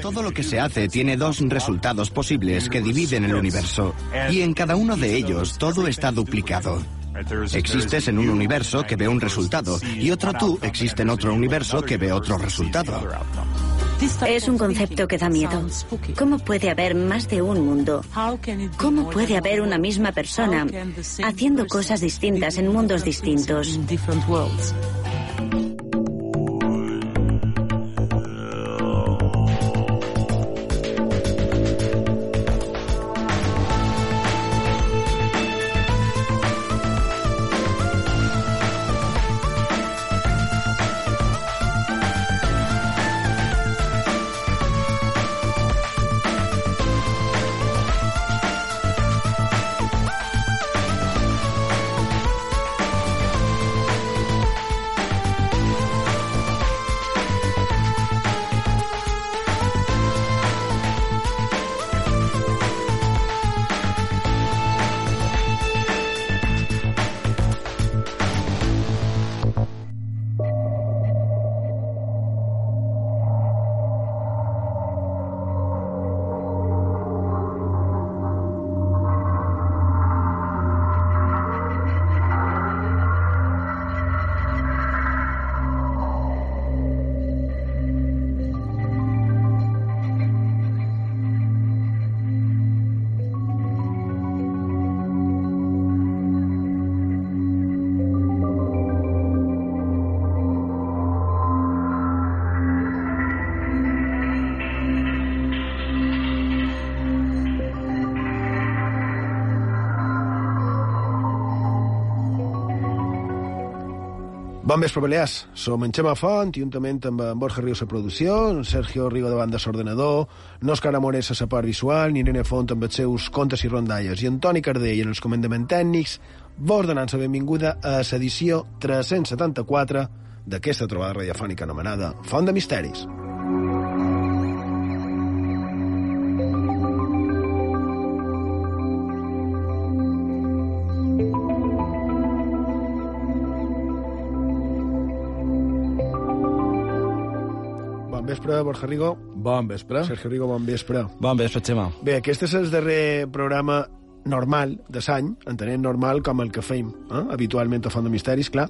Todo lo que se hace tiene dos resultados posibles que dividen el universo, y en cada uno de ellos todo está duplicado. Existes en un universo que ve un resultado y otro tú existe en otro universo que ve otro resultado. Es un concepto que da miedo. ¿Cómo puede haber más de un mundo? ¿Cómo puede haber una misma persona haciendo cosas distintas en mundos distintos? Bon vespre, Balears. Som en Xema Font, juntament amb en Borja Rius a producció, en Sergio Rigo de banda s'ordenador, no Òscar Amores a la part visual, Irene Font amb els seus contes i rondalles, i Antoni Cardell en els comandaments tècnics, vos donant la benvinguda a l'edició 374 d'aquesta trobada radiofònica anomenada Font de Misteris. Vespre, Borja Rigo. Bon vespre. Sergio Rigo, bon vespre. Bon vespre, Xema. Bé, aquest és el darrer programa normal de l'any, entenem normal com el que fem eh? habitualment a Font de Misteris, clar,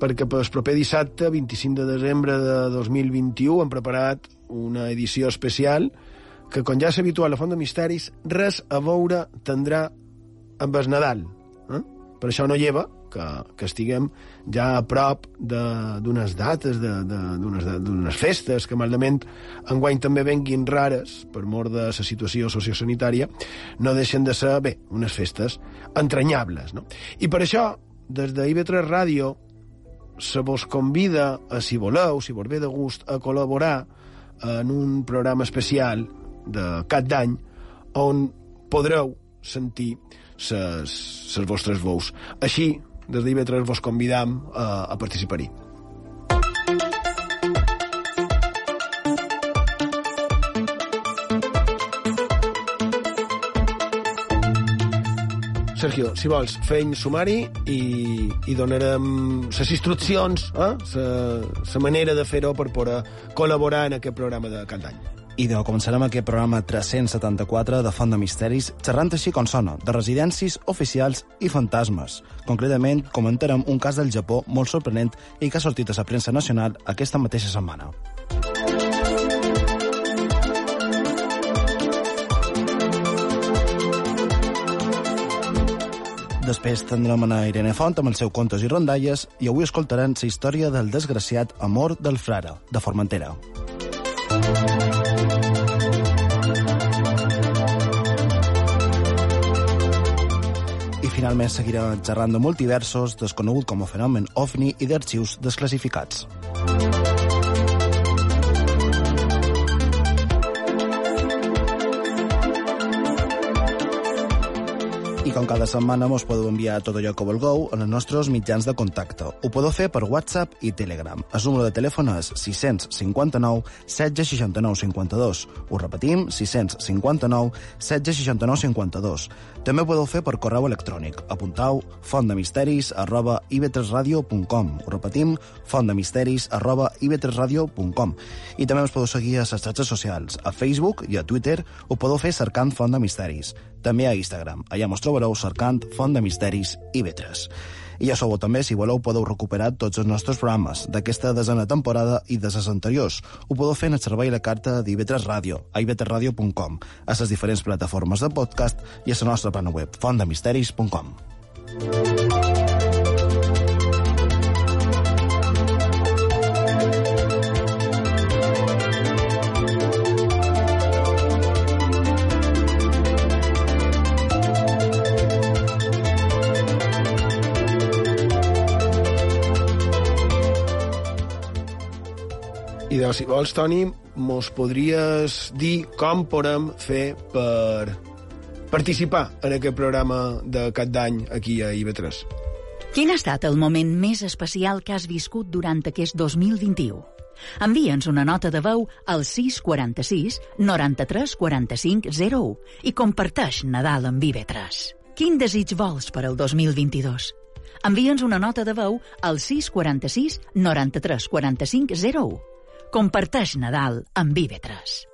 perquè pel proper dissabte, 25 de desembre de 2021, hem preparat una edició especial que, com ja és habitual a Font de Misteris, res a veure tindrà amb el Nadal. Eh? Per això no lleva que, que estiguem ja a prop d'unes dates, d'unes festes que malament enguany també venguin rares per mort de la situació sociosanitària, no deixen de ser, bé, unes festes entranyables. No? I per això, des de IB3 Ràdio, se vos convida, a, si voleu, si vos ve de gust, a col·laborar en un programa especial de cap d'any on podreu sentir ses vostres veus. Així, des d'IV3 vos convidam a, a participar-hi. Sergio, si vols, feim sumari i, i donarem les instruccions, eh? manera de fer-ho per poder col·laborar en aquest programa de cap d'any. I de començarem aquest programa 374 de Font de Misteris, xerrant així com sona, de residències oficials i fantasmes. Concretament, comentarem un cas del Japó molt sorprenent i que ha sortit a la premsa nacional aquesta mateixa setmana. Després tindrem a Irene Font amb els seus contes i rondalles i avui escoltarem la història del desgraciat amor del frare, de Formentera. I finalment seguirà xerrant de multiversos, desconegut com a fenomen OVNI i d'arxius desclassificats. I com cada setmana mos podeu enviar tot allò que vulgueu en els nostres mitjans de contacte. Ho podeu fer per WhatsApp i Telegram. El número de telèfon és 659 1669 52. Ho repetim, 659 1669 52. També ho podeu fer per correu electrònic. Apuntau fontdemisteris arroba ib3radio.com. Ho repetim, fontdemisteris arroba ib3radio.com. I també us podeu seguir a les xarxes socials. A Facebook i a Twitter ho podeu fer cercant Font de Misteris. També a Instagram. Allà mos trobareu cercant Font de Misteris IB3. I ja sabeu també, si voleu, podeu recuperar tots els nostres programes d'aquesta desena temporada i de les anteriors. Ho podeu fer en el servei la carta d'IB3 Ràdio, a ib3radio.com, a les diferents plataformes de podcast i a la nostra plana web, fontdemisteris.com. I de, si vols, Toni, mos podries dir com podem fer per participar en aquest programa de cap d'any aquí a IB3. Quin ha estat el moment més especial que has viscut durant aquest 2021? Envia'ns una nota de veu al 646 93 45 01 i comparteix Nadal amb IB3. Quin desig vols per al 2022? Envia'ns una nota de veu al 646 93 45 01. Comparteix Nadal amb IB3.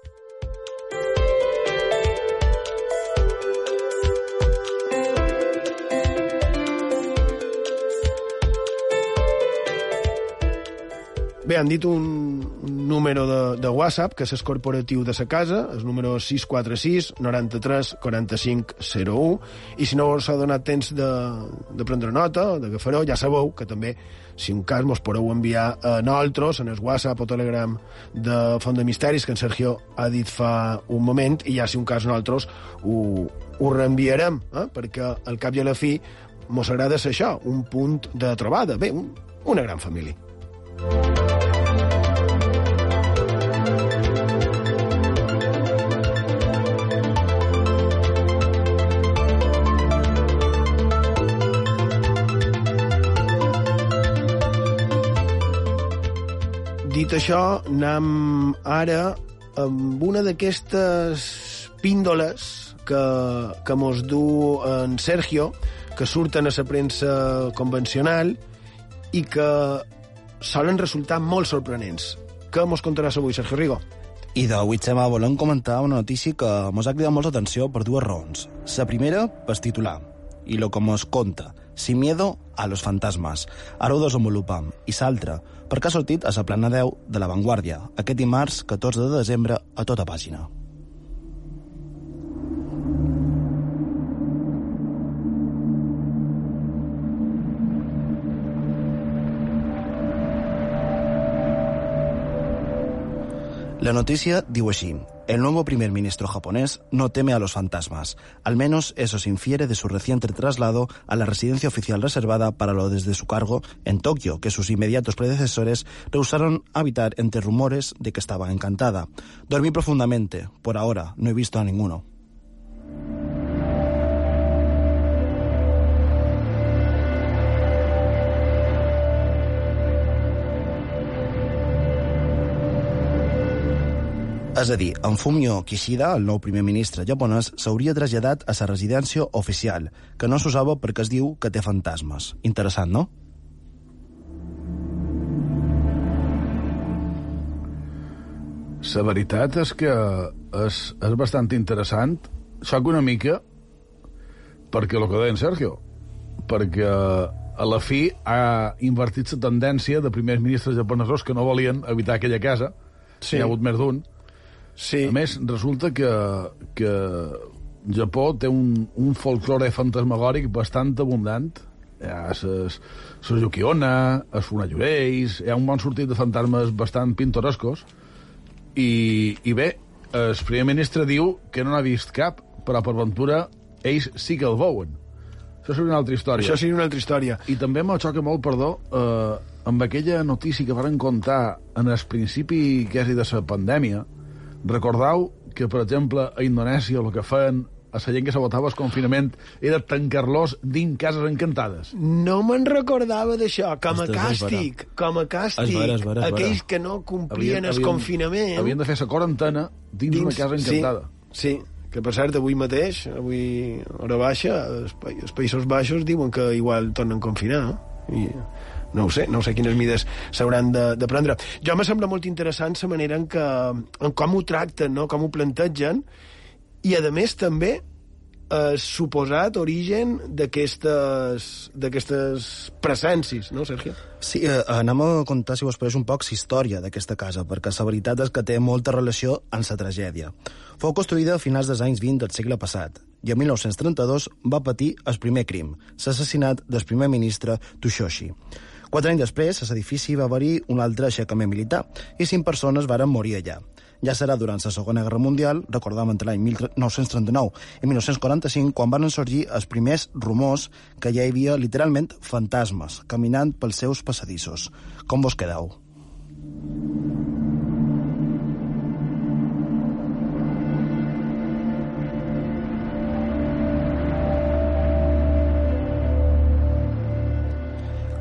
Bé, han dit un, un número de, de WhatsApp, que és corporatiu de sa casa, el número 646 93 45 01, i si no us ha donat temps de, de prendre nota, de fareu, ja sabeu que també, si un cas, mos podeu enviar a nosaltres, en el WhatsApp o Telegram de Font de Misteris, que en Sergio ha dit fa un moment, i ja si un cas nosaltres ho, ho reenviarem, eh? perquè al cap i a la fi mos agrada ser això, un punt de trobada. Bé, un, una gran família. Dit això, anem ara amb una d'aquestes píndoles que, que mos du en Sergio, que surten a la premsa convencional i que solen resultar molt sorprenents. Què mos contaràs avui, Sergio Rigo? I d'avui, Xema, volem comentar una notícia que mos ha cridat molta atenció per dues raons. La primera, per titular, i lo que mos conta, Sin miedo a los fantasmas. Ara ho desenvolupam. I l'altra, perquè ha sortit a la plana 10 de La Vanguardia, aquest dimarts 14 de desembre, a tota pàgina. La noticia diu així. El nuevo primer ministro japonés no teme a los fantasmas. Al menos eso se infiere de su reciente traslado a la residencia oficial reservada para lo desde su cargo en Tokio, que sus inmediatos predecesores rehusaron habitar entre rumores de que estaba encantada. Dormí profundamente. Por ahora no he visto a ninguno. És a dir, en Fumio Kishida, el nou primer ministre japonès, s'hauria traslladat a sa residència oficial, que no s'usava perquè es diu que té fantasmes. Interessant, no? La veritat és que és, és bastant interessant. Soc una mica perquè el que deia en Sergio, perquè a la fi ha invertit la tendència de primers ministres japonesos que no volien evitar aquella casa. Sí. Hi ha hagut més d'un. Sí. A més, resulta que, que Japó té un, un folklore fantasmagòric bastant abundant. Hi ha ses, ses Yukiona, els Funayureis, hi ha un bon sortit de fantasmes bastant pintorescos. I, I bé, el primer ministre diu que no n'ha vist cap, però per ventura ells sí que el veuen. Això seria una altra història. Això seria una altra història. I també me xoca molt, perdó, eh, amb aquella notícia que varen contar en el principi quasi de la pandèmia, recordau que, per exemple, a Indonèsia el que feien a la gent que sabotava el confinament era tancar-los dins cases encantades. No me'n recordava d'això, com a càstig, com a càstig. És vera, és vera, és aquells que no complien havien, el havien, confinament... Havien de fer la quarantena dins, dins una casa encantada. Sí, sí, que per cert, avui mateix, avui hora baixa, els, els Països Baixos diuen que igual tornen a confinar, i no ho sé, no sé quines mides s'hauran de, de prendre. Jo me sembla molt interessant la manera en, que, en com ho tracten, no? com ho plantegen, i a més també eh, suposat origen d'aquestes presències, no, Sergio? Sí, eh, anem a contar, si vos pareix, un poc història d'aquesta casa, perquè la veritat és que té molta relació amb la tragèdia. Fou construïda a finals dels anys 20 del segle passat i en 1932 va patir el primer crim, l'assassinat del primer ministre Tushoshi. Quatre anys després, a l'edifici va haver-hi un altre aixecament militar i cinc persones varen morir allà. Ja serà durant la Segona Guerra Mundial, recordàvem entre l'any 1939 i 1945, quan van sorgir els primers rumors que ja hi havia literalment fantasmes caminant pels seus passadissos. Com vos quedeu?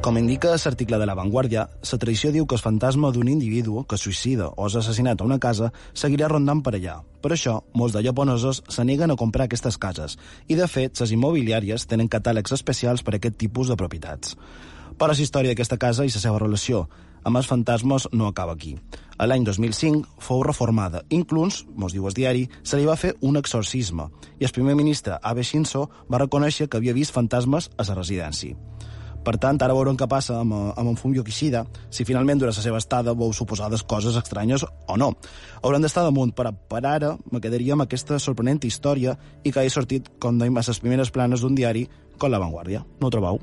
Com indica l'article de La Vanguardia, la tradició diu que el fantasma d'un individu que suïcida o és assassinat a una casa seguirà rondant per allà. Per això, molts de japonesos se neguen a comprar aquestes cases i, de fet, les immobiliàries tenen catàlegs especials per a aquest tipus de propietats. Però la història d'aquesta casa i la seva relació amb els fantasmes no acaba aquí. A l'any 2005 fou reformada. Inclús, mos diu el diari, se li va fer un exorcisme i el primer ministre Abe Shinzo va reconèixer que havia vist fantasmes a la residència. Per tant, ara veurem què passa amb, amb en Fumio Kishida, si finalment durant la seva estada veu suposades coses estranyes o no. Haurem d'estar damunt, però per ara me quedaria amb aquesta sorprenent història i que hagi sortit, com deim, a les primeres planes d'un diari com La Vanguardia. No ho trobeu?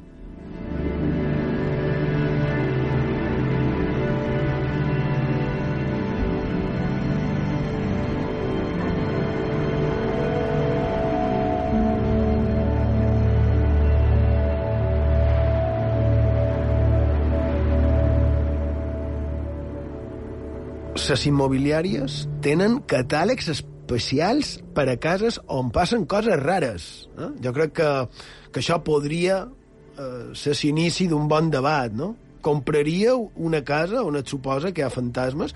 Les immobiliàries tenen catàlegs especials per a cases on passen coses rares. Eh? Jo crec que, que això podria eh, ser l'inici d'un bon debat, no? Compraríeu una casa on et suposa que hi ha fantasmes?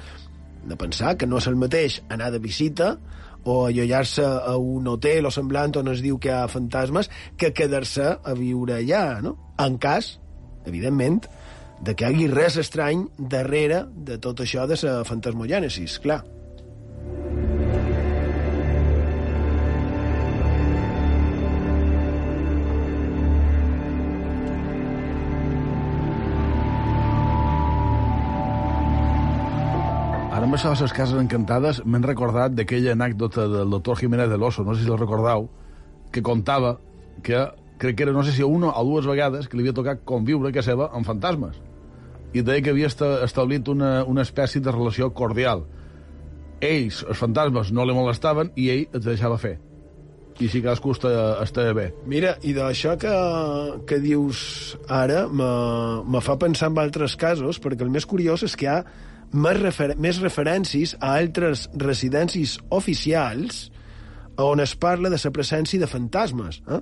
De pensar que no és el mateix anar de visita o allotjar-se a un hotel o semblant on es diu que hi ha fantasmes que quedar-se a viure allà, no? En cas, evidentment, de que hi hagi res estrany darrere de tot això de la fantasmogènesis, clar. Ara amb això de les cases encantades m'hem recordat d'aquella anècdota del doctor Jiménez de l'Oso, no sé si la recordeu, que contava que crec que era, no sé si una o dues vegades, que li havia tocat conviure que seva amb fantasmes i deia que havia establit una, una espècie de relació cordial. Ells, els fantasmes, no li molestaven i ell es deixava fer. I així cadascú estava, estava bé. Mira, i d'això que, que dius ara me fa pensar en altres casos, perquè el més curiós és que hi ha més, refer més referències a altres residències oficials on es parla de la presència de fantasmes. Eh?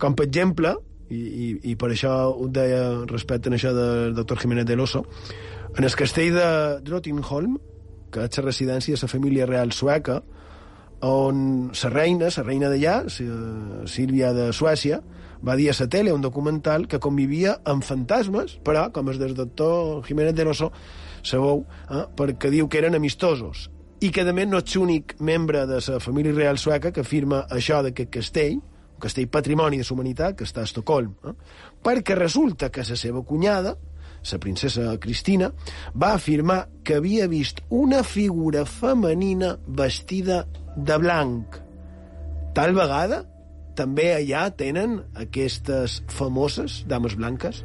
Com, per exemple, i, i, i per això ho deia respecte a això del doctor Jiménez de l'Oso, en el castell de Drottningholm, que és la residència de la família real sueca, on la reina, la reina d'allà, Sílvia de Suècia, va dir a la tele un documental que convivia amb fantasmes, però, com és del doctor Jiménez de l'Oso, sabeu, eh, perquè diu que eren amistosos i que, a més, no és l'únic membre de la família real sueca que afirma això d'aquest castell, castell patrimoni de la humanitat que està a Estocolm, eh? perquè resulta que la seva cunyada, la princesa Cristina, va afirmar que havia vist una figura femenina vestida de blanc. Tal vegada també allà tenen aquestes famoses dames blanques?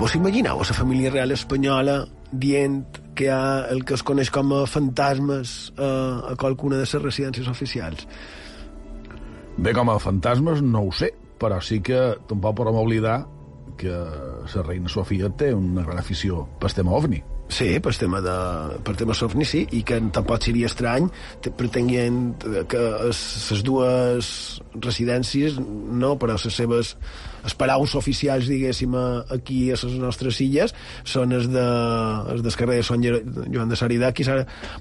Vos imagineu a la família real espanyola dient que hi ha el que es coneix com a fantasmes a, a qualcuna de les residències oficials? Bé, com a fantasmes no ho sé, però sí que tampoc podem oblidar que la reina Sofia té una gran afició pel tema ovni. Sí, per tema, de, per tema sofni, sí, i que tampoc seria estrany pretenguent que les dues residències, no, però les seves els paraus oficials, diguéssim, aquí a les nostres illes, són els, de, els del de Sant Joan de Saridà, aquí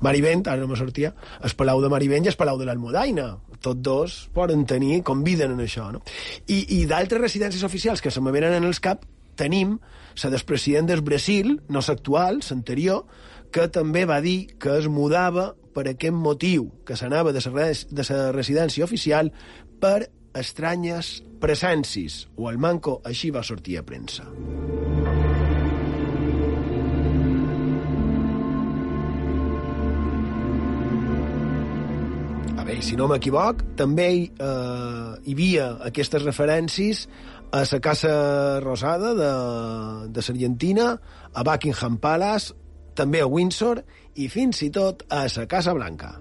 Marivent, ara no me sortia, el palau de Marivent i el palau de l'Almudaina. Tots dos poden tenir, conviden en això, no? I, i d'altres residències oficials que se me venen en els cap, tenim la del president del Brasil, no l'actual, l'anterior, que també va dir que es mudava per aquest motiu, que s'anava de la residència oficial per estranyes presències, o el manco així va sortir a premsa. A veure, si no m'equivoc, també eh, hi havia aquestes referències a la Casa Rosada de, de l'Argentina, a Buckingham Palace, també a Windsor i fins i tot a la Casa Blanca.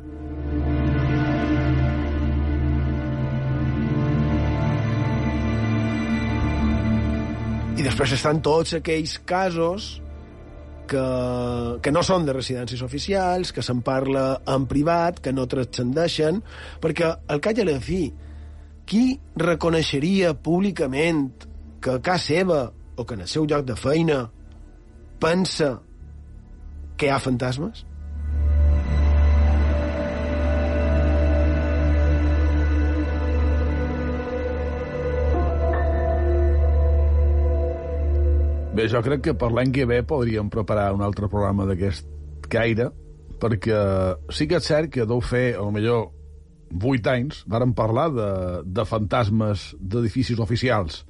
I després estan tots aquells casos que, que no són de residències oficials, que se'n parla en privat, que no transcendeixen, perquè al cap i a la fi, qui reconeixeria públicament que a casa seva o que en el seu lloc de feina pensa que hi ha fantasmes? Bé, jo crec que per l'any que ve podríem preparar un altre programa d'aquest caire, perquè sí que és cert que deu fer, lo millor, vuit anys, varen parlar de, de fantasmes d'edificis oficials.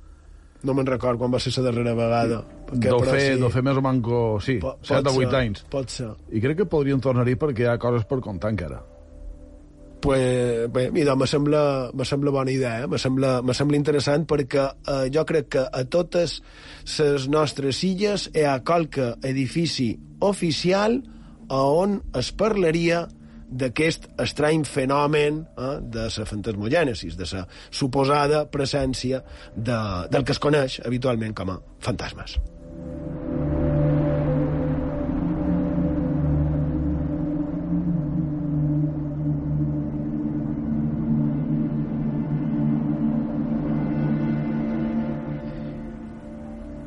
No me'n record quan va ser la darrera vegada. Perquè, deu, fer, sí. deu fer més o manco, sí, po 7 o 8 ser, anys. Pot ser. I crec que podrien tornar-hi perquè hi ha coses per contar encara. Pues, bé, mira, me sembla, me sembla bona idea, eh? me, sembla, me sembla interessant perquè eh, jo crec que a totes les nostres illes hi ha qualque edifici oficial on es parlaria d'aquest estrany fenomen eh, de la fantasmogènesis, de la suposada presència de, del que es coneix habitualment com a fantasmes.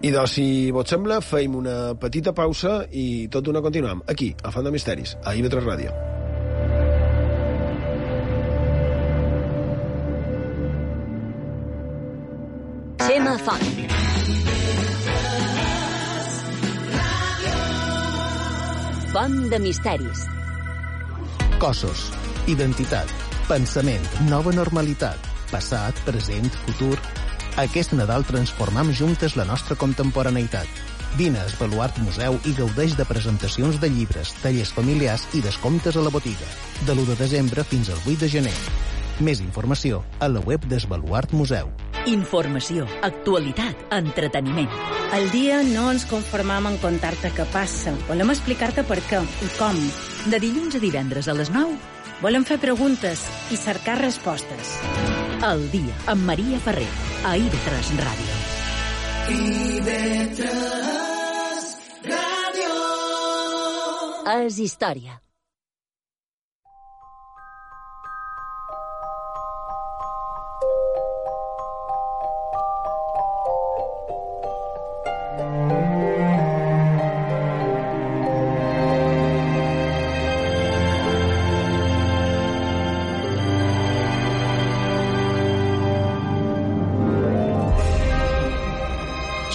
I doncs, si vos sembla, feim una petita pausa i tot una continuem, aquí, a Font de Misteris, a IB3 Ràdio. Font. Font de misteris. Cossos, identitat, pensament, nova normalitat, passat, present, futur... Aquest Nadal transformam juntes la nostra contemporaneïtat. Vine a Esbaluart Museu i gaudeix de presentacions de llibres, tallers familiars i descomptes a la botiga. De l'1 de desembre fins al 8 de gener. Més informació a la web d'Esbaluart Museu. Informació, actualitat, entreteniment. Al dia no ens conformam en contar-te què passa. Volem explicar-te per què i com. De dilluns a divendres a les 9. Volem fer preguntes i cercar respostes. El dia amb Maria Ferrer, a IB3 Ràdio. IB3 Ràdio. És història.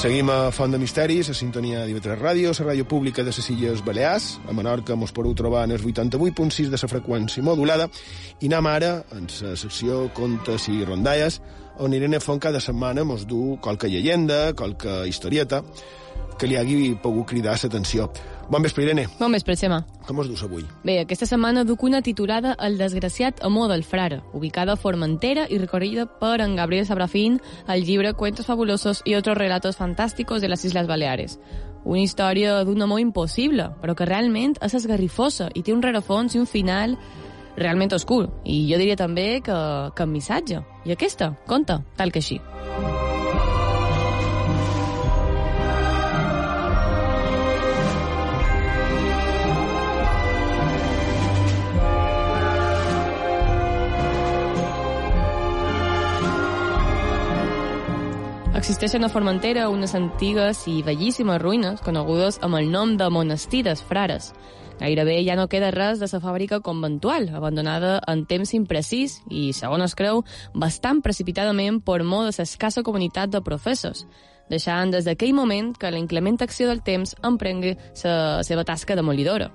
Seguim a Font de Misteris, a sintonia d'IV3 Ràdio, la ràdio pública de les Illes Balears. A Menorca mos podeu trobar en el 88.6 de la freqüència modulada. I anem ara en la secció Contes i Rondalles, on Irene Font cada setmana mos du qualque llegenda, qualque historieta, que li hagi pogut cridar l'atenció. Bon vespre, Irene. Bon vespre, Xema. Com us dus avui? Bé, aquesta setmana duc una titulada El desgraciat amor del frare, ubicada a Formentera y recorrida per en Gabriel Sabrafín al llibre Cuentos fabulosos y otros relatos fantásticos de las Islas Baleares. Una història d'un amor impossible, però que realment és esgarrifosa i té un rerefons i un final realment oscur. I jo diria també que, que missatge. I aquesta, conta, tal que així. Existeixen a Formentera unes antigues i bellíssimes ruïnes conegudes amb el nom de Monestir dels Frares, Gairebé ja no queda res de la fàbrica conventual, abandonada en temps imprecís i, segons es creu, bastant precipitadament per mor de l'escassa comunitat de professors, deixant des d'aquell moment que la inclement acció del temps emprengui la seva tasca demolidora.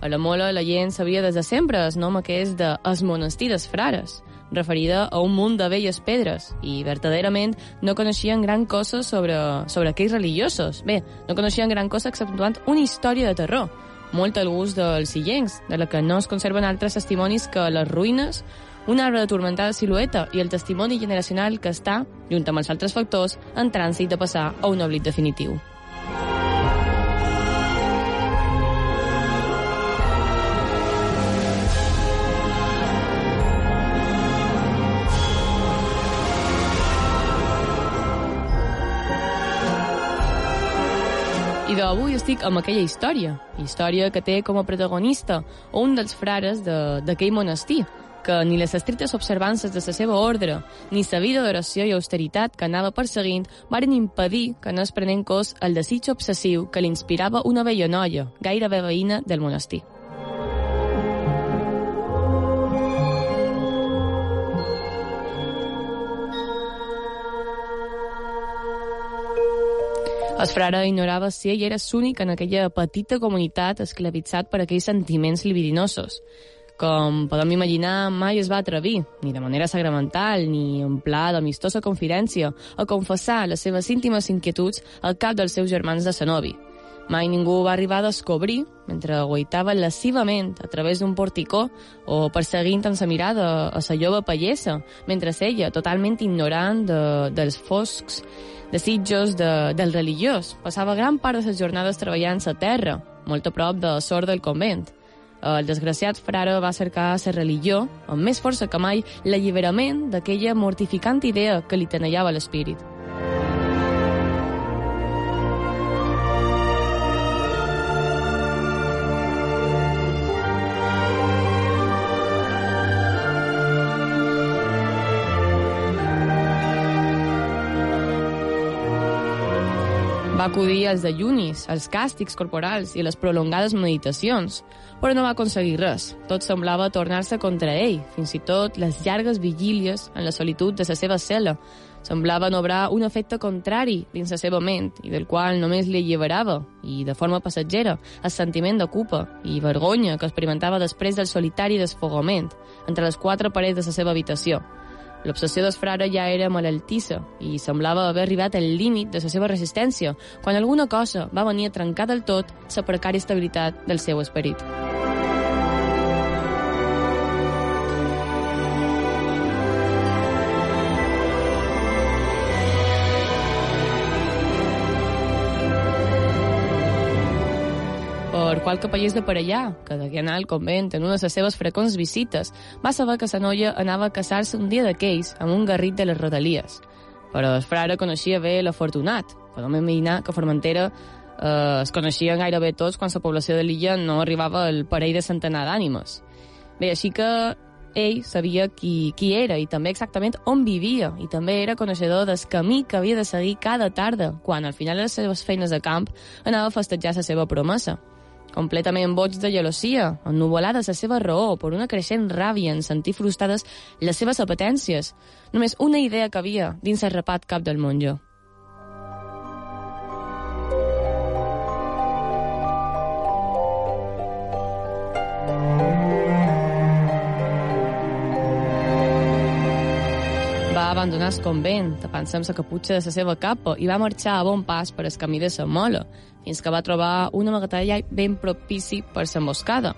A la Mola la gent sabia des de sempre el nom aquest de Es Monestir Frares, referida a un munt de velles pedres, i verdaderament no coneixien gran cosa sobre, sobre aquells religiosos. Bé, no coneixien gran cosa exceptuant una història de terror, molt al gust dels illencs, de la que no es conserven altres testimonis que les ruïnes, un arbre de tormentada silueta i el testimoni generacional que està, junt amb els altres factors, en trànsit de passar a un oblit definitiu. I d'avui estic amb aquella història, història que té com a protagonista un dels frares d'aquell monestir, que ni les estrictes observances de la seva ordre, ni la vida d'oració i austeritat que anava perseguint varen impedir que no es prenent cos el desig obsessiu que l'inspirava una vella noia, gairebé veïna del monestir. El frare ignorava si ell era l'únic en aquella petita comunitat esclavitzat per aquells sentiments libidinosos. Com podem imaginar, mai es va atrevir, ni de manera sagramental, ni en pla d'amistosa confidència, a confessar les seves íntimes inquietuds al cap dels seus germans de Sanovi. Mai ningú va arribar a descobrir, mentre guaitava lascivament a través d'un porticó o perseguint amb sa mirada a sa jove pallessa, mentre ella, totalment ignorant de, dels foscs desitjos de, del religiós. Passava gran part de les jornades treballant a terra, molt a prop de sort del convent. El desgraciat frare va cercar la religió, amb més força que mai, l'alliberament d'aquella mortificant idea que li tenellava l'espírit. Va acudir als dejunis, als càstigs corporals i les prolongades meditacions, però no va aconseguir res. Tot semblava tornar-se contra ell, fins i tot les llargues vigílies en la solitud de la seva cel·la. Semblaven obrar un efecte contrari dins la seva ment i del qual només li alliberava, i de forma passatgera, el sentiment de culpa i vergonya que experimentava després del solitari desfogament entre les quatre parets de la seva habitació. L'obsessió del frare ja era malaltissa i semblava haver arribat al límit de la seva resistència, quan alguna cosa va venir a trencar del tot la precària estabilitat del seu esperit. Per qualque país de per que degué anar al convent en una de les seves freqüents visites, va saber que sa noia anava a casar-se un dia d'aquells amb un garrit de les rodalies. Però el frare coneixia bé l'afortunat. Podem imaginar que Formentera eh, es coneixien gairebé tots quan la població de l'illa no arribava al parell de centenar d'ànimes. Bé, així que ell sabia qui, qui era i també exactament on vivia i també era coneixedor del camí que havia de seguir cada tarda quan al final de les seves feines de camp anava a festejar la seva promesa completament boig de gelosia, ennuvolada la seva raó per una creixent ràbia en sentir frustrades les seves apetències. Només una idea que havia dins el rapat cap del monjo. Va abandonar el convent, tapant-se amb la caputxa de la seva capa, i va marxar a bon pas per el camí de la mola, fins que va trobar una amagatalla ben propici per s'emboscada.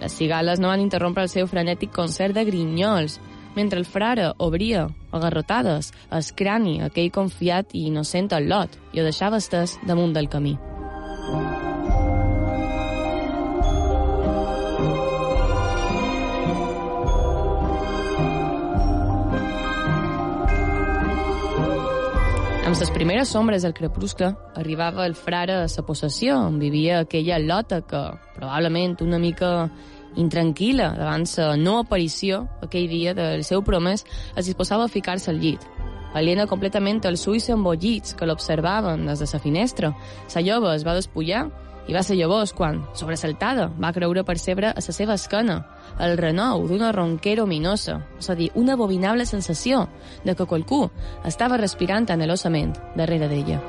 Les cigales no van interrompre el seu frenètic concert de grinyols, mentre el frare obria, agarrotades, el crani aquell confiat i innocent al lot i ho deixava estès damunt del camí. Amb les primeres sombres del crepuscle arribava el frare a sa possessió, on vivia aquella lota que, probablement una mica intranquil·la davant la no aparició aquell dia del seu promès, es disposava a ficar-se al llit. aliena completament als ulls embollits que l'observaven des de la finestra. La jove es va despullar i va ser llavors quan, sobresaltada, va creure percebre a la seva esquena el renou d'una ronquera ominosa, és a dir, una abominable sensació de que qualcú estava respirant anhelosament darrere d'ella.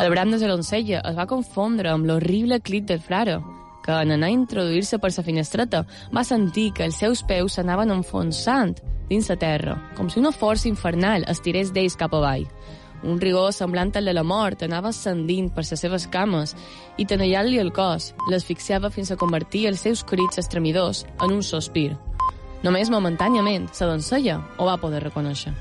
El brand de la doncella es va confondre amb l'horrible clit del frare, que en anar a introduir-se per la finestreta va sentir que els seus peus s'anaven enfonsant dins la terra, com si una força infernal estirés d'ells cap avall. Un rigor semblant al de la mort anava ascendint per les seves cames i tenellant-li el cos, l'asfixiava fins a convertir els seus crits estremidors en un sospir. Només momentàniament, la doncella ho va poder reconèixer.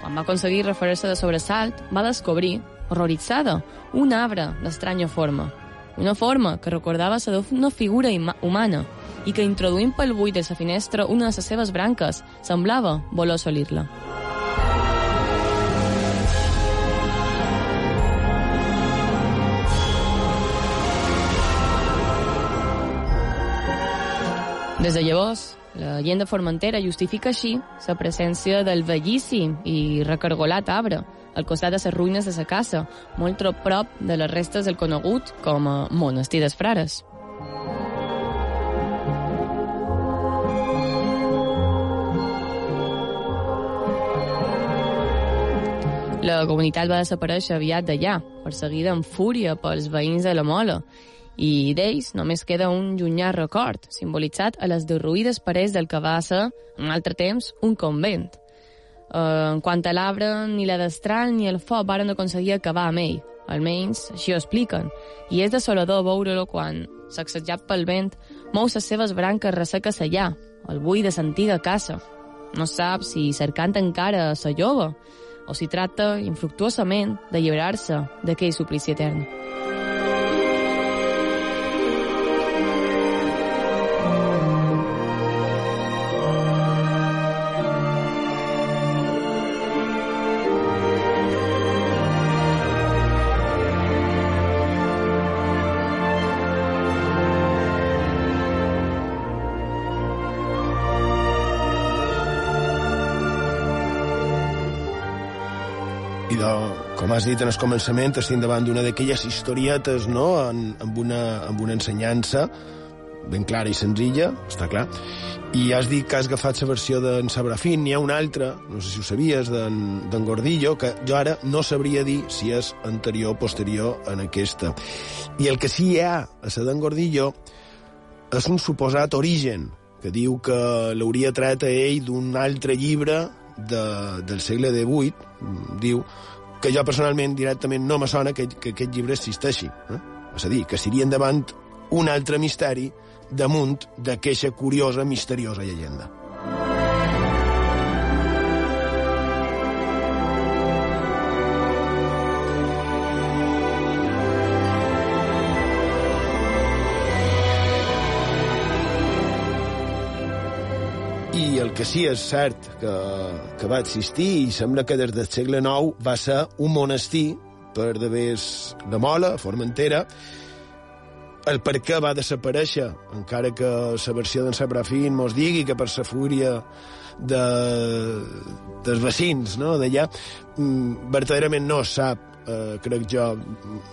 Quan va aconseguir referir-se de sobresalt, va descobrir horroritzada, un arbre d'estranya forma. Una forma que recordava la d'una figura humana i que, introduint pel buit de la finestra una de les seves branques, semblava voler assolir-la. Des de llavors, la llegenda formentera justifica així la presència del bellíssim i recargolat arbre, al costat de les ruïnes de la casa, molt trop prop de les restes del conegut com a monestir dels frares. La comunitat va desaparèixer aviat d'allà, perseguida amb fúria pels veïns de la Mola, i d'ells només queda un llunyà record, simbolitzat a les derruïdes parets del que va ser, en altre temps, un convent. Uh, en quant a l'arbre, ni la destral ni el foc varen aconseguir acabar amb ell. Almenys, així ho expliquen. I és desolador veure-lo quan, sacsejat pel vent, mou les seves branques resseques allà, al buit de l'antiga casa. No sap si cercant encara sa jove o si tracta, infructuosament, d'alliberar-se d'aquell suplici etern. Has dit en el començament, estem davant d'una d'aquelles historietes, no?, en, amb, una, amb una ensenyança ben clara i senzilla, està clar. I has dit que has agafat la versió d'en Sabrafín, n'hi ha una altra, no sé si ho sabies, d'en Gordillo, que jo ara no sabria dir si és anterior o posterior en aquesta. I el que sí hi ha a la d'en Gordillo és un suposat origen, que diu que l'hauria tret a ell d'un altre llibre de, del segle XVIII, diu, que jo personalment directament no me sona que, que aquest llibre existeixi. Eh? És a dir, que serien davant un altre misteri damunt d'aquesta curiosa, misteriosa llegenda. I el que sí és cert que, que va existir i sembla que des del segle IX va ser un monestir per d'haver la Mola, Formentera, el per què va desaparèixer, encara que la versió d'en Sabrafín mos digui que per la fúria de, dels vecins no, d'allà, mm, verdaderament no sap, eh, crec jo,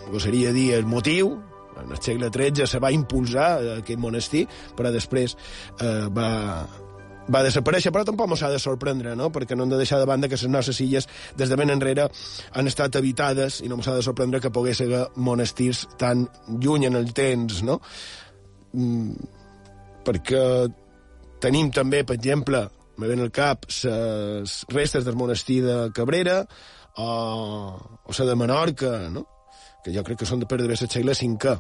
gosaria dir el motiu, en el segle XIII se va impulsar aquest monestir, però després eh, va, va desaparèixer, però tampoc s'ha de sorprendre, no? perquè no hem de deixar de banda que les nostres illes des de ben enrere han estat habitades i no s'ha de sorprendre que pogués haver monestirs tan lluny en el temps, no? Mm, perquè tenim també, per exemple, me ven al cap les restes del monestir de Cabrera o, o la de Menorca, no? que jo crec que són de perdre el segle V.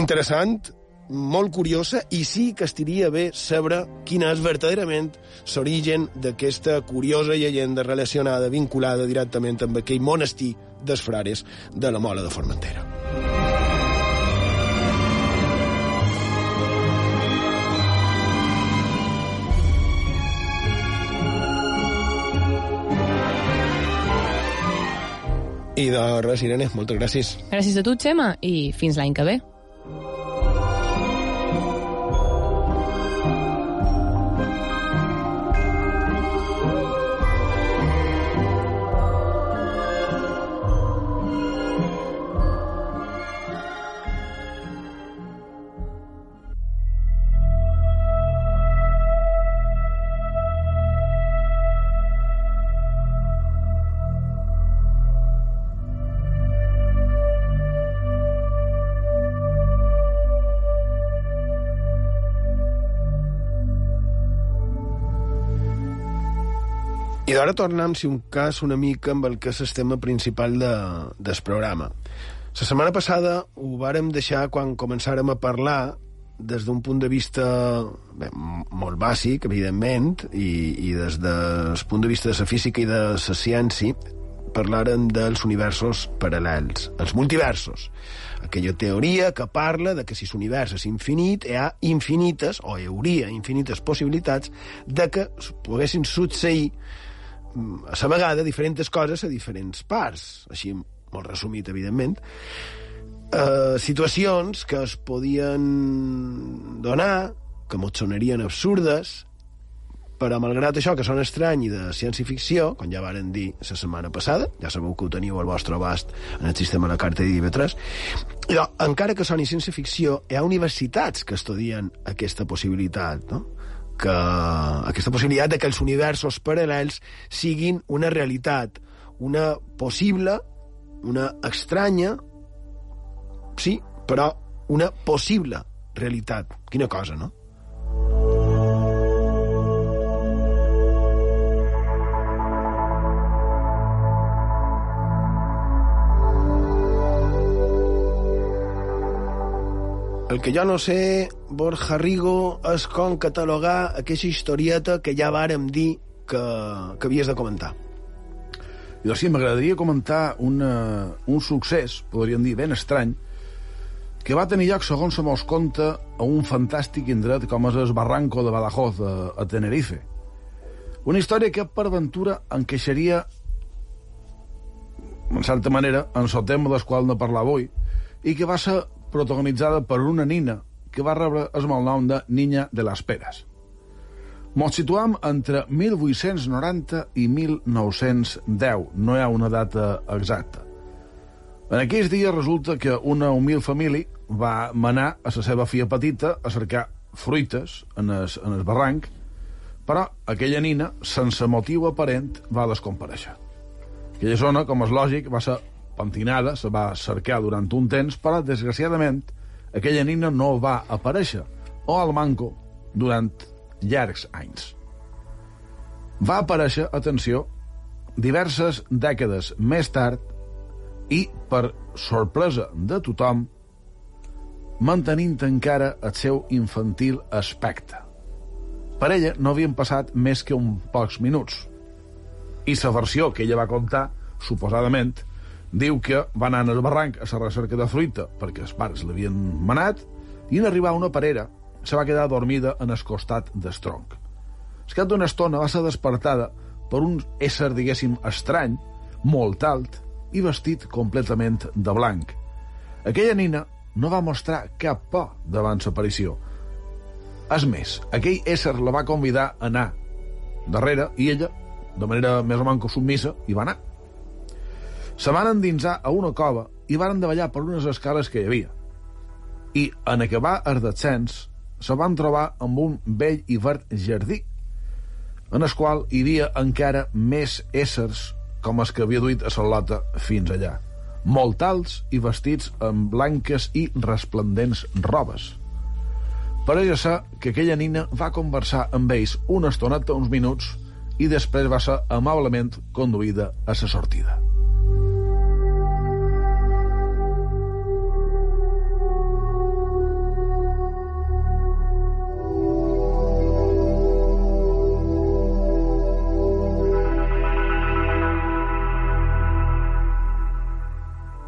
Interessant, molt curiosa i sí que estiria bé saber quina és verdaderament l'origen d'aquesta curiosa llegenda relacionada, vinculada directament amb aquell monestir dels frares de la Mola de Formentera. I de res, Irene, moltes gràcies. Gràcies a tu, Xema, i fins l'any que ve. I d'ara tornem, si un cas, una mica amb el que és el tema principal de, del programa. La setmana passada ho vàrem deixar quan començàrem a parlar des d'un punt de vista bé, molt bàsic, evidentment, i, i des del punt de vista de la física i de la ciència, parlàrem dels universos paral·lels, els multiversos. Aquella teoria que parla de que si l'univers és infinit, hi ha infinites, o hi hauria infinites possibilitats, de que poguessin succeir a la vegada diferents coses a diferents parts, així molt resumit, evidentment, eh, situacions que es podien donar, que mos sonarien absurdes, però malgrat això, que són estrany i de ciència-ficció, com ja varen dir la setmana passada, ja sabeu que ho teniu al vostre abast en el sistema de la carta de IB3, i, encara que són ciència-ficció, hi ha universitats que estudien aquesta possibilitat, no? Que aquesta possibilitat de que els universos paral·lels siguin una realitat, una possible, una estranya, sí, però una possible realitat. Quina cosa, no? El que jo no sé, Borja Rigo, és com catalogar aquesta historieta que ja vàrem dir que, que havies de comentar. Doncs sí, m'agradaria comentar una, un succés, podríem dir, ben estrany, que va tenir lloc, segons se mos conta, a un fantàstic indret com és el Barranco de Badajoz, a, a Tenerife. Una història que, per ventura, encaixaria, en certa manera, en el tema del qual no parlar avui, i que va ser protagonitzada per una nina que va rebre el malnom de Niña de les Peres. Mos situam entre 1890 i 1910, no hi ha una data exacta. En aquells dies resulta que una humil família va manar a la seva filla petita a cercar fruites en el, en el barranc, però aquella nina, sense motiu aparent, va descompareixer. Aquella zona, com és lògic, va ser pentinada, se va cercar durant un temps, però, desgraciadament, aquella nina no va aparèixer, o al manco, durant llargs anys. Va aparèixer, atenció, diverses dècades més tard i, per sorpresa de tothom, mantenint encara el seu infantil aspecte. Per ella no havien passat més que un pocs minuts. I la versió que ella va contar, suposadament, diu que va anar al barranc a la recerca de fruita perquè els pares l'havien manat i en arribar a una parera se va quedar dormida en el costat del tronc. Cap d'una estona va ser despertada per un ésser, diguéssim, estrany, molt alt i vestit completament de blanc. Aquella nina no va mostrar cap por davant l'aparició. És més, aquell ésser la va convidar a anar darrere i ella, de manera més o menys submissa, hi va anar. Se van endinsar a una cova i van davallar per unes escales que hi havia. I, en acabar el descens, se van trobar amb un vell i verd jardí, en el qual hi havia encara més éssers com els que havia duit a Salota fins allà, molt alts i vestits amb blanques i resplendents robes. Pareix ser que aquella nina va conversar amb ells una estoneta, uns minuts, i després va ser amablement conduïda a la sortida.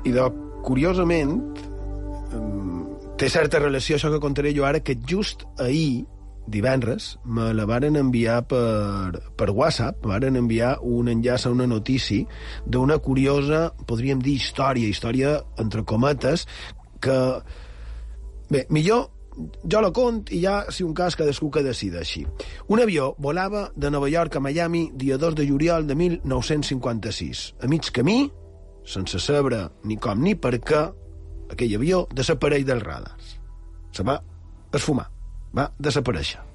I de, curiosament, té certa relació això que contaré jo ara, que just ahir divendres, me la varen enviar per, per WhatsApp, varen enviar un enllaç a una notícia d'una curiosa, podríem dir, història, història entre cometes, que... Bé, millor jo la cont i ja, si un cas, cadascú que decideixi. Un avió volava de Nova York a Miami dia 2 de juliol de 1956. A mig camí, sense saber ni com ni per què, aquell avió desapareix dels radars. Se va esfumar, va desaparèixer.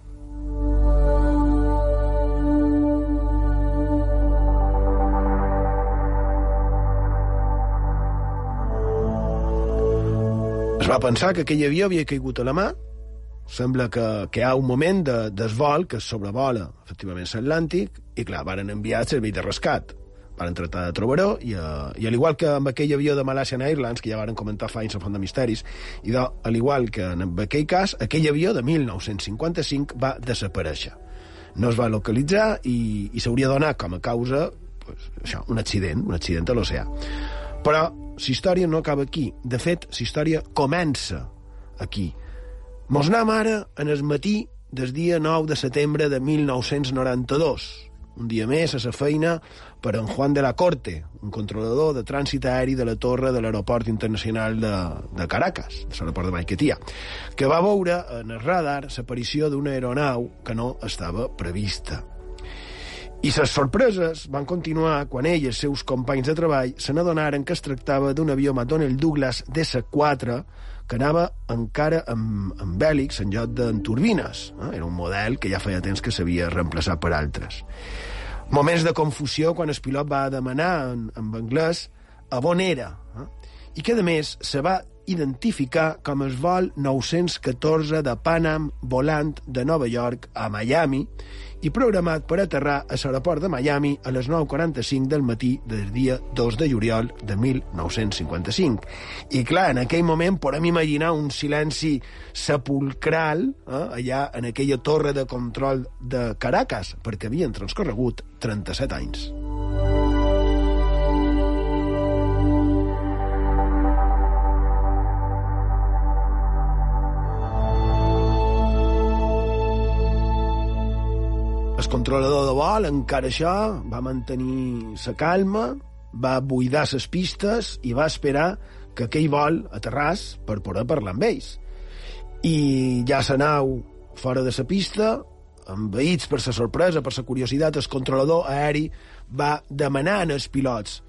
Es va pensar que aquell avió havia caigut a la mà, sembla que, que hi ha un moment de desvol que sobrevola efectivament l'Atlàntic i clar, varen enviar el servei de rescat van tratar de trobar-ho i, uh, i al igual que amb aquell avió de Malaysian Airlines que ja varen comentar fa anys a Font de Misteris i de, al igual que en aquell cas aquell avió de 1955 va desaparèixer no es va localitzar i, i s'hauria donat com a causa pues, això, un accident, un accident a l'oceà però la història no acaba aquí. De fet, la història comença aquí. Mos anem ara en el matí del dia 9 de setembre de 1992. Un dia més a la feina per en Juan de la Corte, un controlador de trànsit aeri de la torre de l'aeroport internacional de, de Caracas, de l'aeroport de Maiquetia, que va veure en el radar l'aparició d'una aeronau que no estava prevista. I les sorpreses van continuar quan ell i els seus companys de treball se n'adonaren que es tractava d'un avió McDonnell Douglas DC-4 que anava encara amb, amb hèlix en lloc d'en turbines. Eh? Era un model que ja feia temps que s'havia reemplaçat per altres. Moments de confusió quan el pilot va demanar en, en anglès a on era. Eh? I que, a més, se va identificar com el vol 914 de Panam volant de Nova York a Miami i programat per aterrar a l'aeroport de Miami a les 9.45 del matí del dia 2 de juliol de 1955. I clar, en aquell moment podem imaginar un silenci sepulcral eh, allà en aquella torre de control de Caracas, perquè havien transcorregut 37 anys. El controlador de vol, encara això, va mantenir la calma, va buidar les pistes i va esperar que aquell vol aterràs per poder parlar amb ells. I ja la nau fora de la pista, envaïts per la sorpresa, per la curiositat, el controlador aeri va demanar als pilots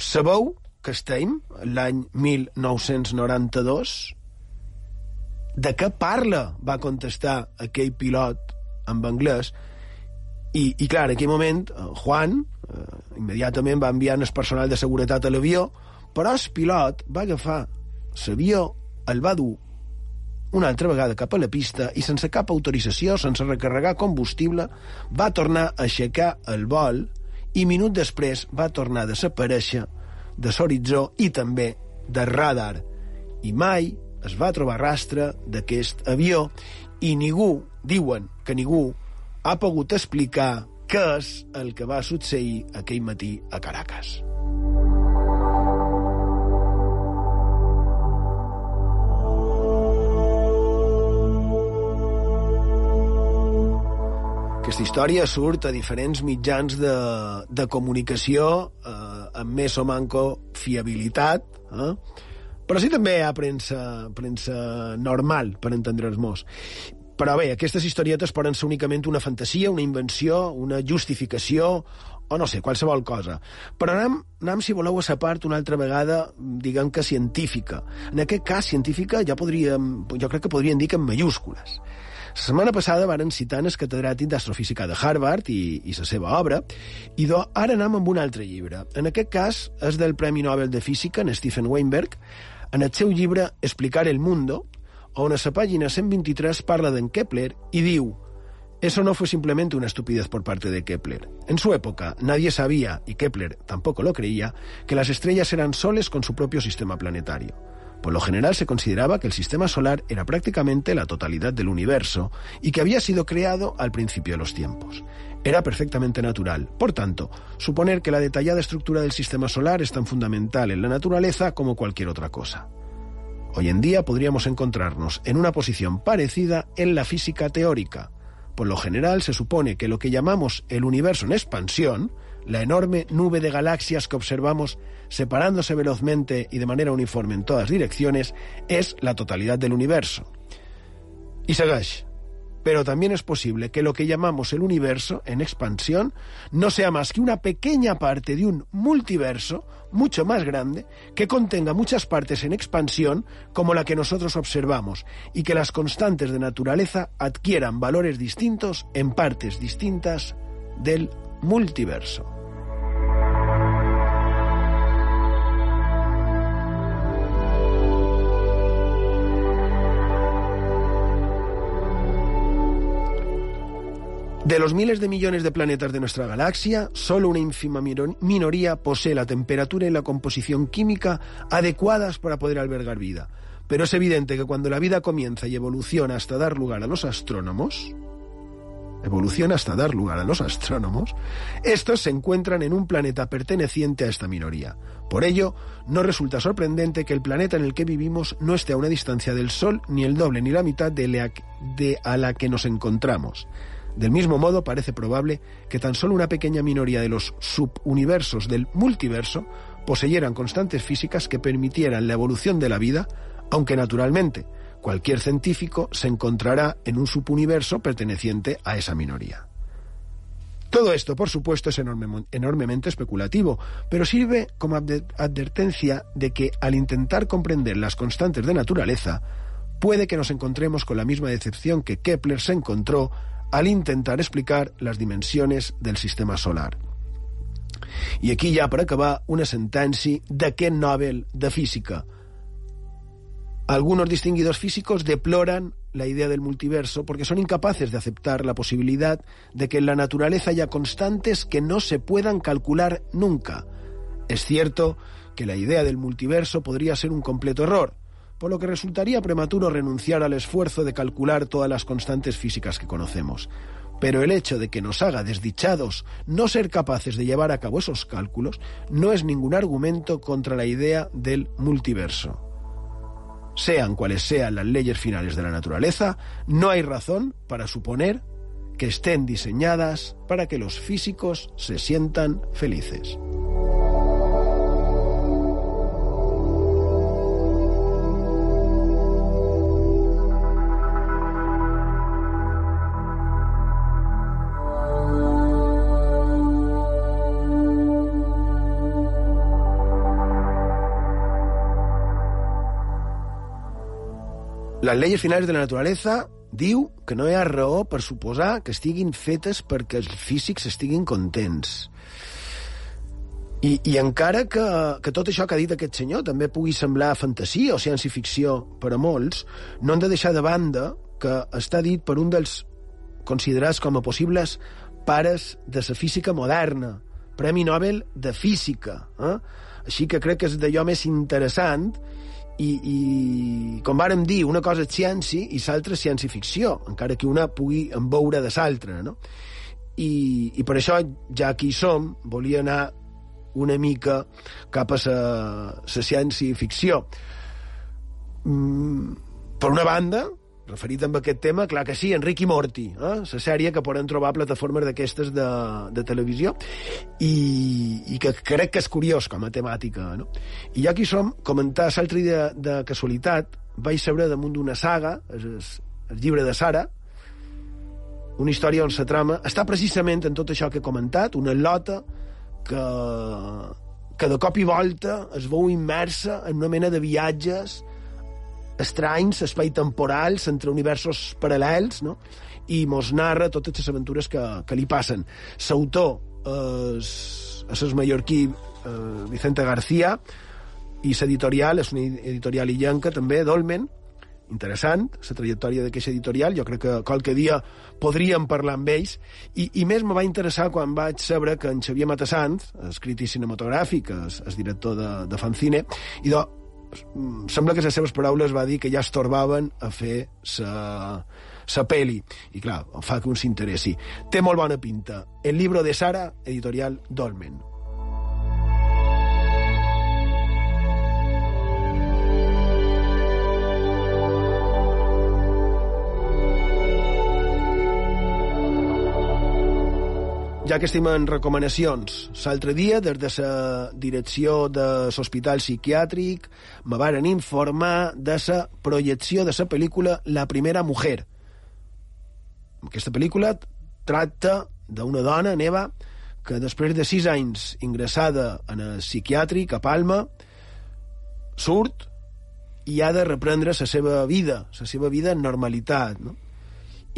sabeu que estem l'any 1992? De què parla? va contestar aquell pilot en anglès, i, i clar, en aquell moment, eh, Juan eh, immediatament va enviar el personal de seguretat a l'avió, però el pilot va agafar l'avió, el va dur una altra vegada cap a la pista i sense cap autorització, sense recarregar combustible, va tornar a aixecar el vol i minut després va tornar a desaparèixer de l'horitzó i també de radar. I mai es va trobar rastre d'aquest avió i ningú, diuen que ningú, ha pogut explicar què és el que va succeir aquell matí a Caracas. Aquesta història surt a diferents mitjans de, de comunicació eh, amb més o manco fiabilitat, eh? Però sí també hi ha premsa, premsa normal, per entendre'ns. Però bé, aquestes historietes poden ser únicament una fantasia, una invenció, una justificació, o no sé, qualsevol cosa. Però anem, anem si voleu, a sa part una altra vegada, diguem que científica. En aquest cas, científica, ja podríem, jo crec que podríem dir que en mayúscules. La setmana passada varen citar el catedràtic d'astrofísica de Harvard i, i la seva obra, i do, ara anem amb un altre llibre. En aquest cas és del Premi Nobel de Física, en Stephen Weinberg, en el seu llibre Explicar el mundo, a la pàgina 123 parla d'en Kepler i diu Eso no fue simplemente una estupidez por parte de Kepler. En su época, nadie sabía, y Kepler tampoco lo creía, que las estrellas eran soles con su propio sistema planetario. Por lo general se consideraba que el sistema solar era prácticamente la totalidad del universo y que había sido creado al principio de los tiempos. Era perfectamente natural. Por tanto, suponer que la detallada estructura del sistema solar es tan fundamental en la naturaleza como cualquier otra cosa. Hoy en día podríamos encontrarnos en una posición parecida en la física teórica. Por lo general se supone que lo que llamamos el universo en expansión, la enorme nube de galaxias que observamos separándose velozmente y de manera uniforme en todas direcciones, es la totalidad del universo. Y segueix. Pero también es posible que lo que llamamos el universo en expansión no sea más que una pequeña parte de un multiverso mucho más grande que contenga muchas partes en expansión como la que nosotros observamos y que las constantes de naturaleza adquieran valores distintos en partes distintas del multiverso. De los miles de millones de planetas de nuestra galaxia, solo una ínfima minoría posee la temperatura y la composición química adecuadas para poder albergar vida. Pero es evidente que cuando la vida comienza y evoluciona hasta dar lugar a los astrónomos, evoluciona hasta dar lugar a los astrónomos, estos se encuentran en un planeta perteneciente a esta minoría. Por ello, no resulta sorprendente que el planeta en el que vivimos no esté a una distancia del Sol ni el doble ni la mitad de, la, a la que nos encontramos. Del mismo modo, parece probable que tan solo una pequeña minoría de los subuniversos del multiverso poseyeran constantes físicas que permitieran la evolución de la vida, aunque naturalmente cualquier científico se encontrará en un subuniverso perteneciente a esa minoría. Todo esto, por supuesto, es enormemente especulativo, pero sirve como advertencia de que al intentar comprender las constantes de naturaleza, puede que nos encontremos con la misma decepción que Kepler se encontró al intentar explicar las dimensiones del sistema solar. I aquí ja, per acabar, una sentència d'aquest Nobel de Física. Algunos distinguidos físicos deploran la idea del multiverso porque son incapaces de aceptar la posibilidad de que en la naturaleza haya constantes que no se puedan calcular nunca. Es cierto que la idea del multiverso podría ser un completo error, por lo que resultaría prematuro renunciar al esfuerzo de calcular todas las constantes físicas que conocemos. Pero el hecho de que nos haga desdichados no ser capaces de llevar a cabo esos cálculos no es ningún argumento contra la idea del multiverso. Sean cuales sean las leyes finales de la naturaleza, no hay razón para suponer que estén diseñadas para que los físicos se sientan felices. Les lleis finals de la naturalesa diu que no hi ha raó per suposar que estiguin fetes perquè els físics estiguin contents. I, i encara que, que tot això que ha dit aquest senyor també pugui semblar fantasia o ciència-ficció per a molts, no hem de deixar de banda que està dit per un dels considerats com a possibles pares de la física moderna, Premi Nobel de Física. Eh? Així que crec que és d'allò més interessant i, i com vàrem dir, una cosa és ciència i l'altra és ciència-ficció, encara que una pugui emboure de l'altra, no? I, I per això, ja que hi som, volia anar una mica cap a la ciència-ficció. Mm, per una banda, referit amb aquest tema, clar que sí, Enric i Morty, eh? la sèrie que poden trobar plataformes d'aquestes de, de televisió i, i que crec que és curiós com a temàtica. No? I ja aquí som, comentar l'altre dia de casualitat, vaig saber damunt d'una saga, el, el llibre de Sara, una història on la trama està precisament en tot això que he comentat, una lota que, que de cop i volta es veu immersa en una mena de viatges estranys, espai temporals, entre universos paral·lels, no? i mos narra totes les aventures que, que li passen. L'autor és, és el mallorquí eh, Vicente García, i l'editorial és una editorial illenca també, Dolmen, interessant, la trajectòria d'aquesta editorial, jo crec que qualque dia podríem parlar amb ells, i, i més me va interessar quan vaig saber que en Xavier Matassant, el crític cinematogràfic, el, el director de, de Fancine, i de, sembla que les seves paraules va dir que ja es torbaven a fer sa, sa peli. I clar, fa que un s'interessi. Té molt bona pinta. El libro de Sara, editorial Dolmen. Ja que estem en recomanacions, l'altre dia, des de la direcció de l'Hospital Psiquiàtric, me varen informar de la projecció de la pel·lícula La primera mujer. Aquesta pel·lícula tracta d'una dona, Neva, que després de sis anys ingressada en el psiquiàtric a Palma, surt i ha de reprendre la seva vida, la seva vida en normalitat, no?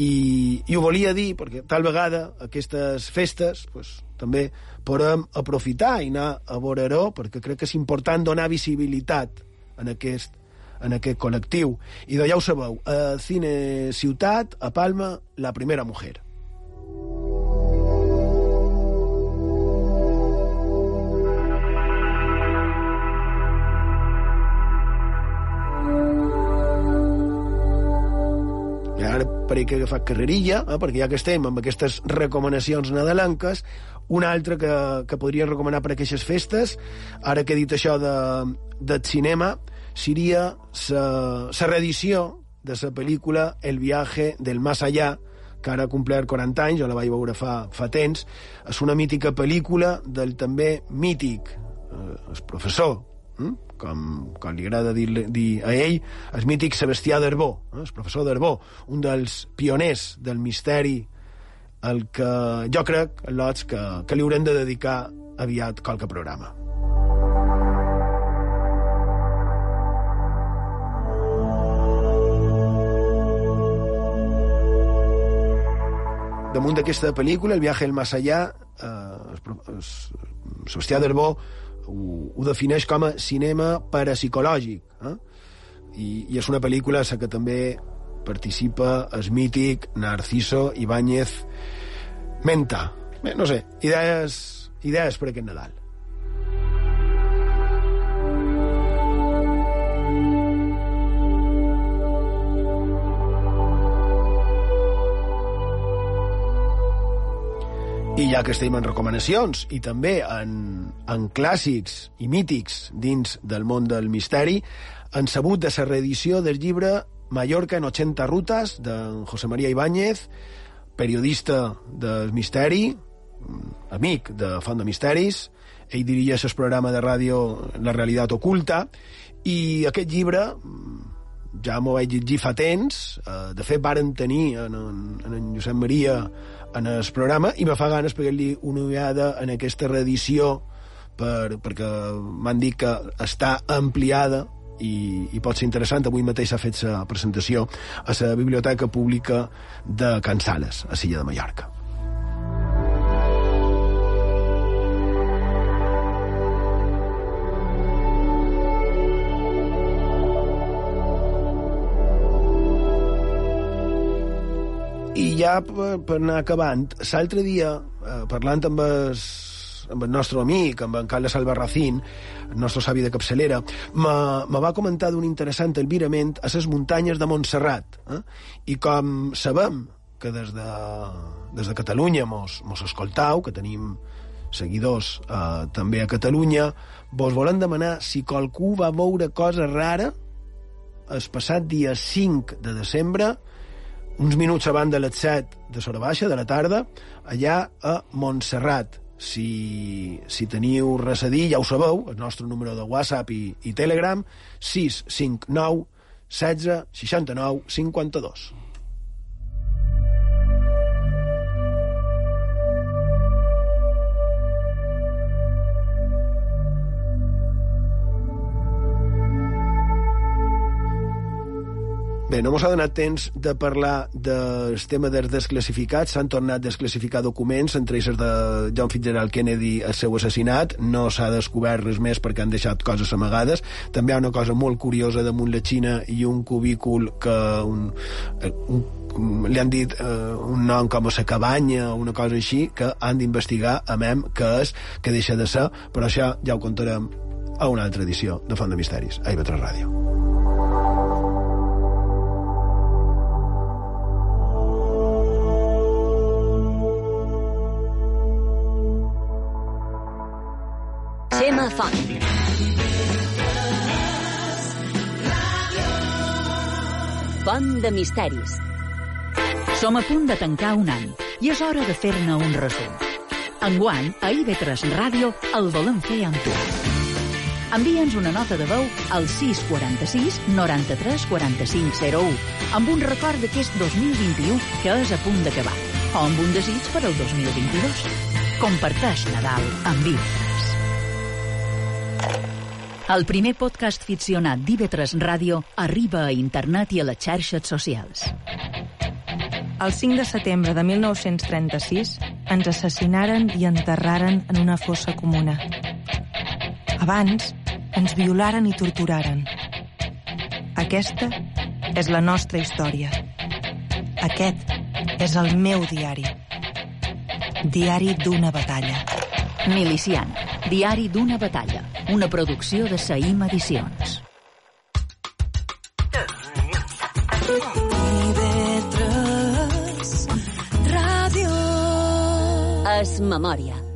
I, i ho volia dir perquè tal vegada aquestes festes pues, també podem aprofitar i anar a veure-ho perquè crec que és important donar visibilitat en aquest, en aquest col·lectiu. I de ja ho sabeu, a Cine Ciutat, a Palma, La primera mujer. Parell que he agafat carrerilla, eh, perquè ja que estem amb aquestes recomanacions nadalenques, una altra que, que podria recomanar per aquestes festes, ara que he dit això de, del cinema, seria la reedició de la pel·lícula El viaje del más allá, que ara ha complert 40 anys, jo la vaig veure fa, fa temps. És una mítica pel·lícula del també mític eh, el professor, hm? Com, com li agrada dir, dir a ell, el mític Sebastià Darbó, eh? el professor Darbó, un dels pioners del misteri el que jo crec, Lots, que, que li haurem de dedicar aviat qualque programa. damunt d'aquesta pel·lícula, El viaje al más allá, eh, Sebastià Darbó ho, ho defineix com a cinema parapsicològic. Eh? I, I és una pel·lícula en que també participa el mític Narciso Ibáñez Menta. Bé, no sé, idees, idees per aquest Nadal. I ja que estem en recomanacions i també en, en clàssics i mítics dins del món del misteri, han sabut de la reedició del llibre Mallorca en 80 rutes d'en José María Ibáñez, periodista del misteri, amic de Font de Misteris, ell dirigeix el programa de ràdio La Realitat Oculta, i aquest llibre ja m'ho vaig llegir fa temps, eh, de fet varen tenir en, en, en en Josep Maria en el programa i me fa ganes pegar-li una ullada en aquesta reedició per, perquè m'han dit que està ampliada i, i pot ser interessant. Avui mateix s'ha fet la presentació a la Biblioteca Pública de Can Sales, a Silla de Mallorca. I ja per, per anar acabant, l'altre dia, eh, parlant amb el, amb el nostre amic, amb en Carles Albarracín, el nostre savi de capçalera, me va comentar d'un interessant albirament a les muntanyes de Montserrat. Eh? I com sabem que des de, des de Catalunya mos, mos escoltau, que tenim seguidors eh, també a Catalunya, vos volem demanar si qualcú va veure cosa rara el passat dia 5 de desembre uns minuts abans de les 7 de Sora Baixa, de la tarda, allà a Montserrat. Si, si teniu res a dir, ja ho sabeu, el nostre número de WhatsApp i, i Telegram, 659 16 69 52. Bé, no mos ha donat temps de parlar del tema dels desclassificats. S'han tornat a desclassificar documents, entre ells de John Fitzgerald Kennedy, el seu assassinat. No s'ha descobert res més perquè han deixat coses amagades. També hi ha una cosa molt curiosa damunt la Xina i un cubícul que un, un, li han dit eh, un nom com a la cabanya o una cosa així, que han d'investigar a mem què és, que deixa de ser, però això ja ho contarem a una altra edició de Font de Misteris, a IB3 Ràdio. De misteris. Som a punt de tancar un any i és hora de fer-ne un resum. Enguany, a IB3 Ràdio el volem fer amb tu. Envia'ns una nota de veu al 646 93 45 01 amb un record d'aquest 2021 que és a punt d'acabar o amb un desig per al 2022. Comparteix Nadal amb IB3. El primer podcast ficcionat d'IV3 Ràdio arriba a internet i a les xarxes socials. El 5 de setembre de 1936 ens assassinaren i enterraren en una fossa comuna. Abans, ens violaren i torturaren. Aquesta és la nostra història. Aquest és el meu diari. Diari d'una batalla. Milician, diari d'una batalla. Una producció de Saïm Edicions. Es memòria.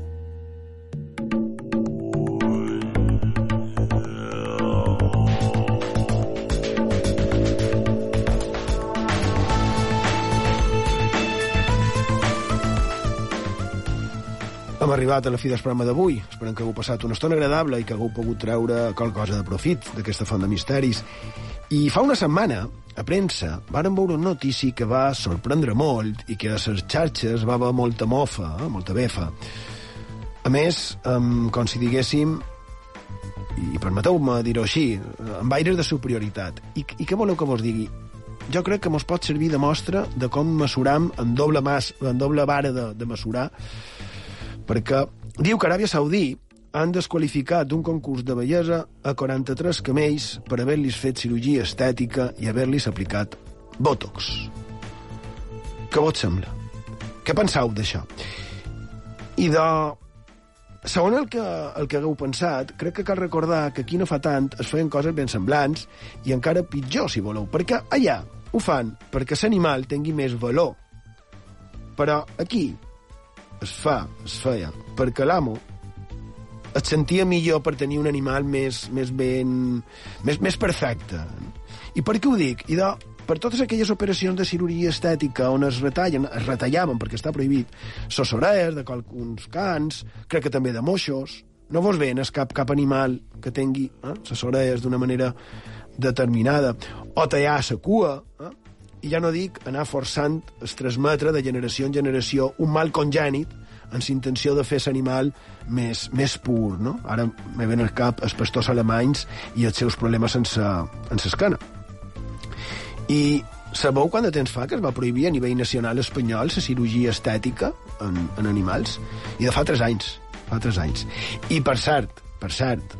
Arribat a la fi del programa d'avui. Esperem que hagueu passat una estona agradable i que hagueu pogut treure qualque cosa de profit d'aquesta font de misteris. I fa una setmana, a premsa, varen veure un notici que va sorprendre molt i que a les xarxes va haver molta mofa, eh? molta befa. A més, um, com si diguéssim, i permeteu-me dir-ho així, amb aires de superioritat. I, I què voleu que vos digui? Jo crec que mos pot servir de mostra de com mesuram en doble, mas, en doble vara de, de mesurar perquè diu que Aràbia Saudí han desqualificat d'un concurs de bellesa a 43 camells per haver-los fet cirurgia estètica i haver-los aplicat Botox. Què vos sembla? Què penseu d'això? I de... Segons el que, el que hagueu pensat, crec que cal recordar que aquí no fa tant es feien coses ben semblants i encara pitjor, si voleu, perquè allà ho fan perquè l'animal tingui més valor. Però aquí es fa, es feia, perquè l'amo es sentia millor per tenir un animal més, més ben... més, més perfecte. I per què ho dic? I de, per totes aquelles operacions de cirurgia estètica on es retallen, es retallaven, perquè està prohibit, sos orelles de qualcuns cans, crec que també de moixos, no vos ven cap, cap animal que tingui eh, les orelles d'una manera determinada, o tallar la cua, eh? I ja no dic anar forçant es transmetre de generació en generació un mal congènit amb intenció de fer l'animal més, més pur, no? Ara me ven al cap els pastors alemanys i els seus problemes sense, sense escana. I sabeu quant de temps fa que es va prohibir a nivell nacional espanyol la cirurgia estètica en, en animals? I de fa tres anys. Fa tres anys. I per cert, per cert,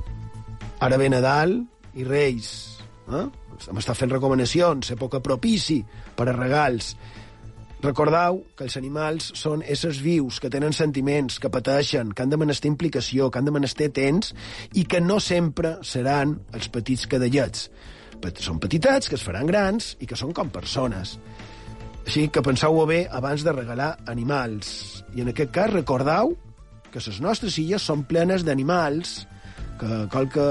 ara ve Nadal i Reis. Eh? M'està fent recomanacions, època propici per a regals. Recordeu que els animals són éssers vius, que tenen sentiments, que pateixen, que han de menester implicació, que han de menester temps i que no sempre seran els petits cadellets. Són petitets que es faran grans i que són com persones. Així que penseu-ho bé abans de regalar animals. I en aquest cas recordeu que les nostres illes són plenes d'animals que qualque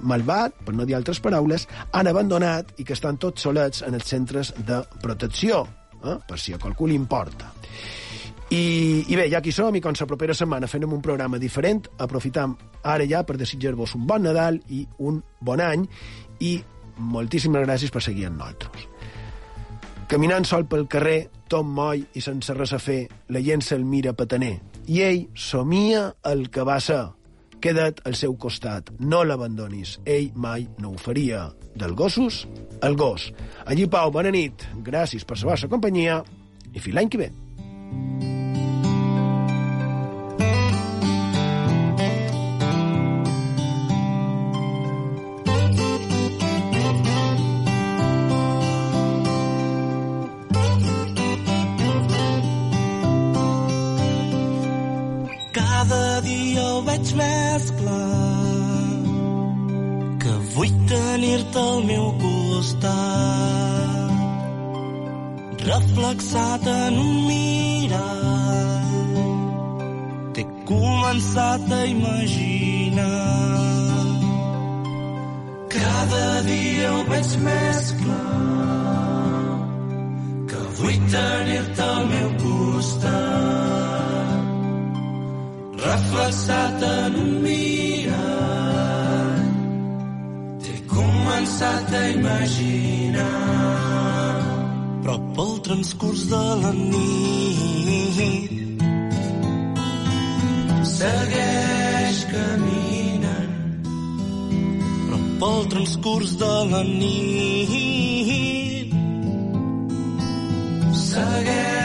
malvat, per no dir altres paraules, han abandonat i que estan tots solets en els centres de protecció, eh? per si a qualcú li importa. I, I bé, ja aquí som, i com la propera setmana fem un programa diferent, aprofitam ara ja per desitjar-vos un bon Nadal i un bon any, i moltíssimes gràcies per seguir amb nosaltres. Caminant sol pel carrer, tot moll i sense res a fer, la gent se'l mira petaner, i ell somia el que va ser. Queda't al seu costat, no l'abandonis. Ell mai no ho faria. Del gossos, el gos. Allí, Pau, bona nit. Gràcies per la vostra companyia i fins l'any que ve. Cada al meu costat reflexat en un mirall t'he començat a imaginar. Cada dia ho veig més clar que vull tenir-te al meu costat reflexat començat a imaginar. Però pel transcurs de la nit segueix caminant. Però pel transcurs de la nit segueix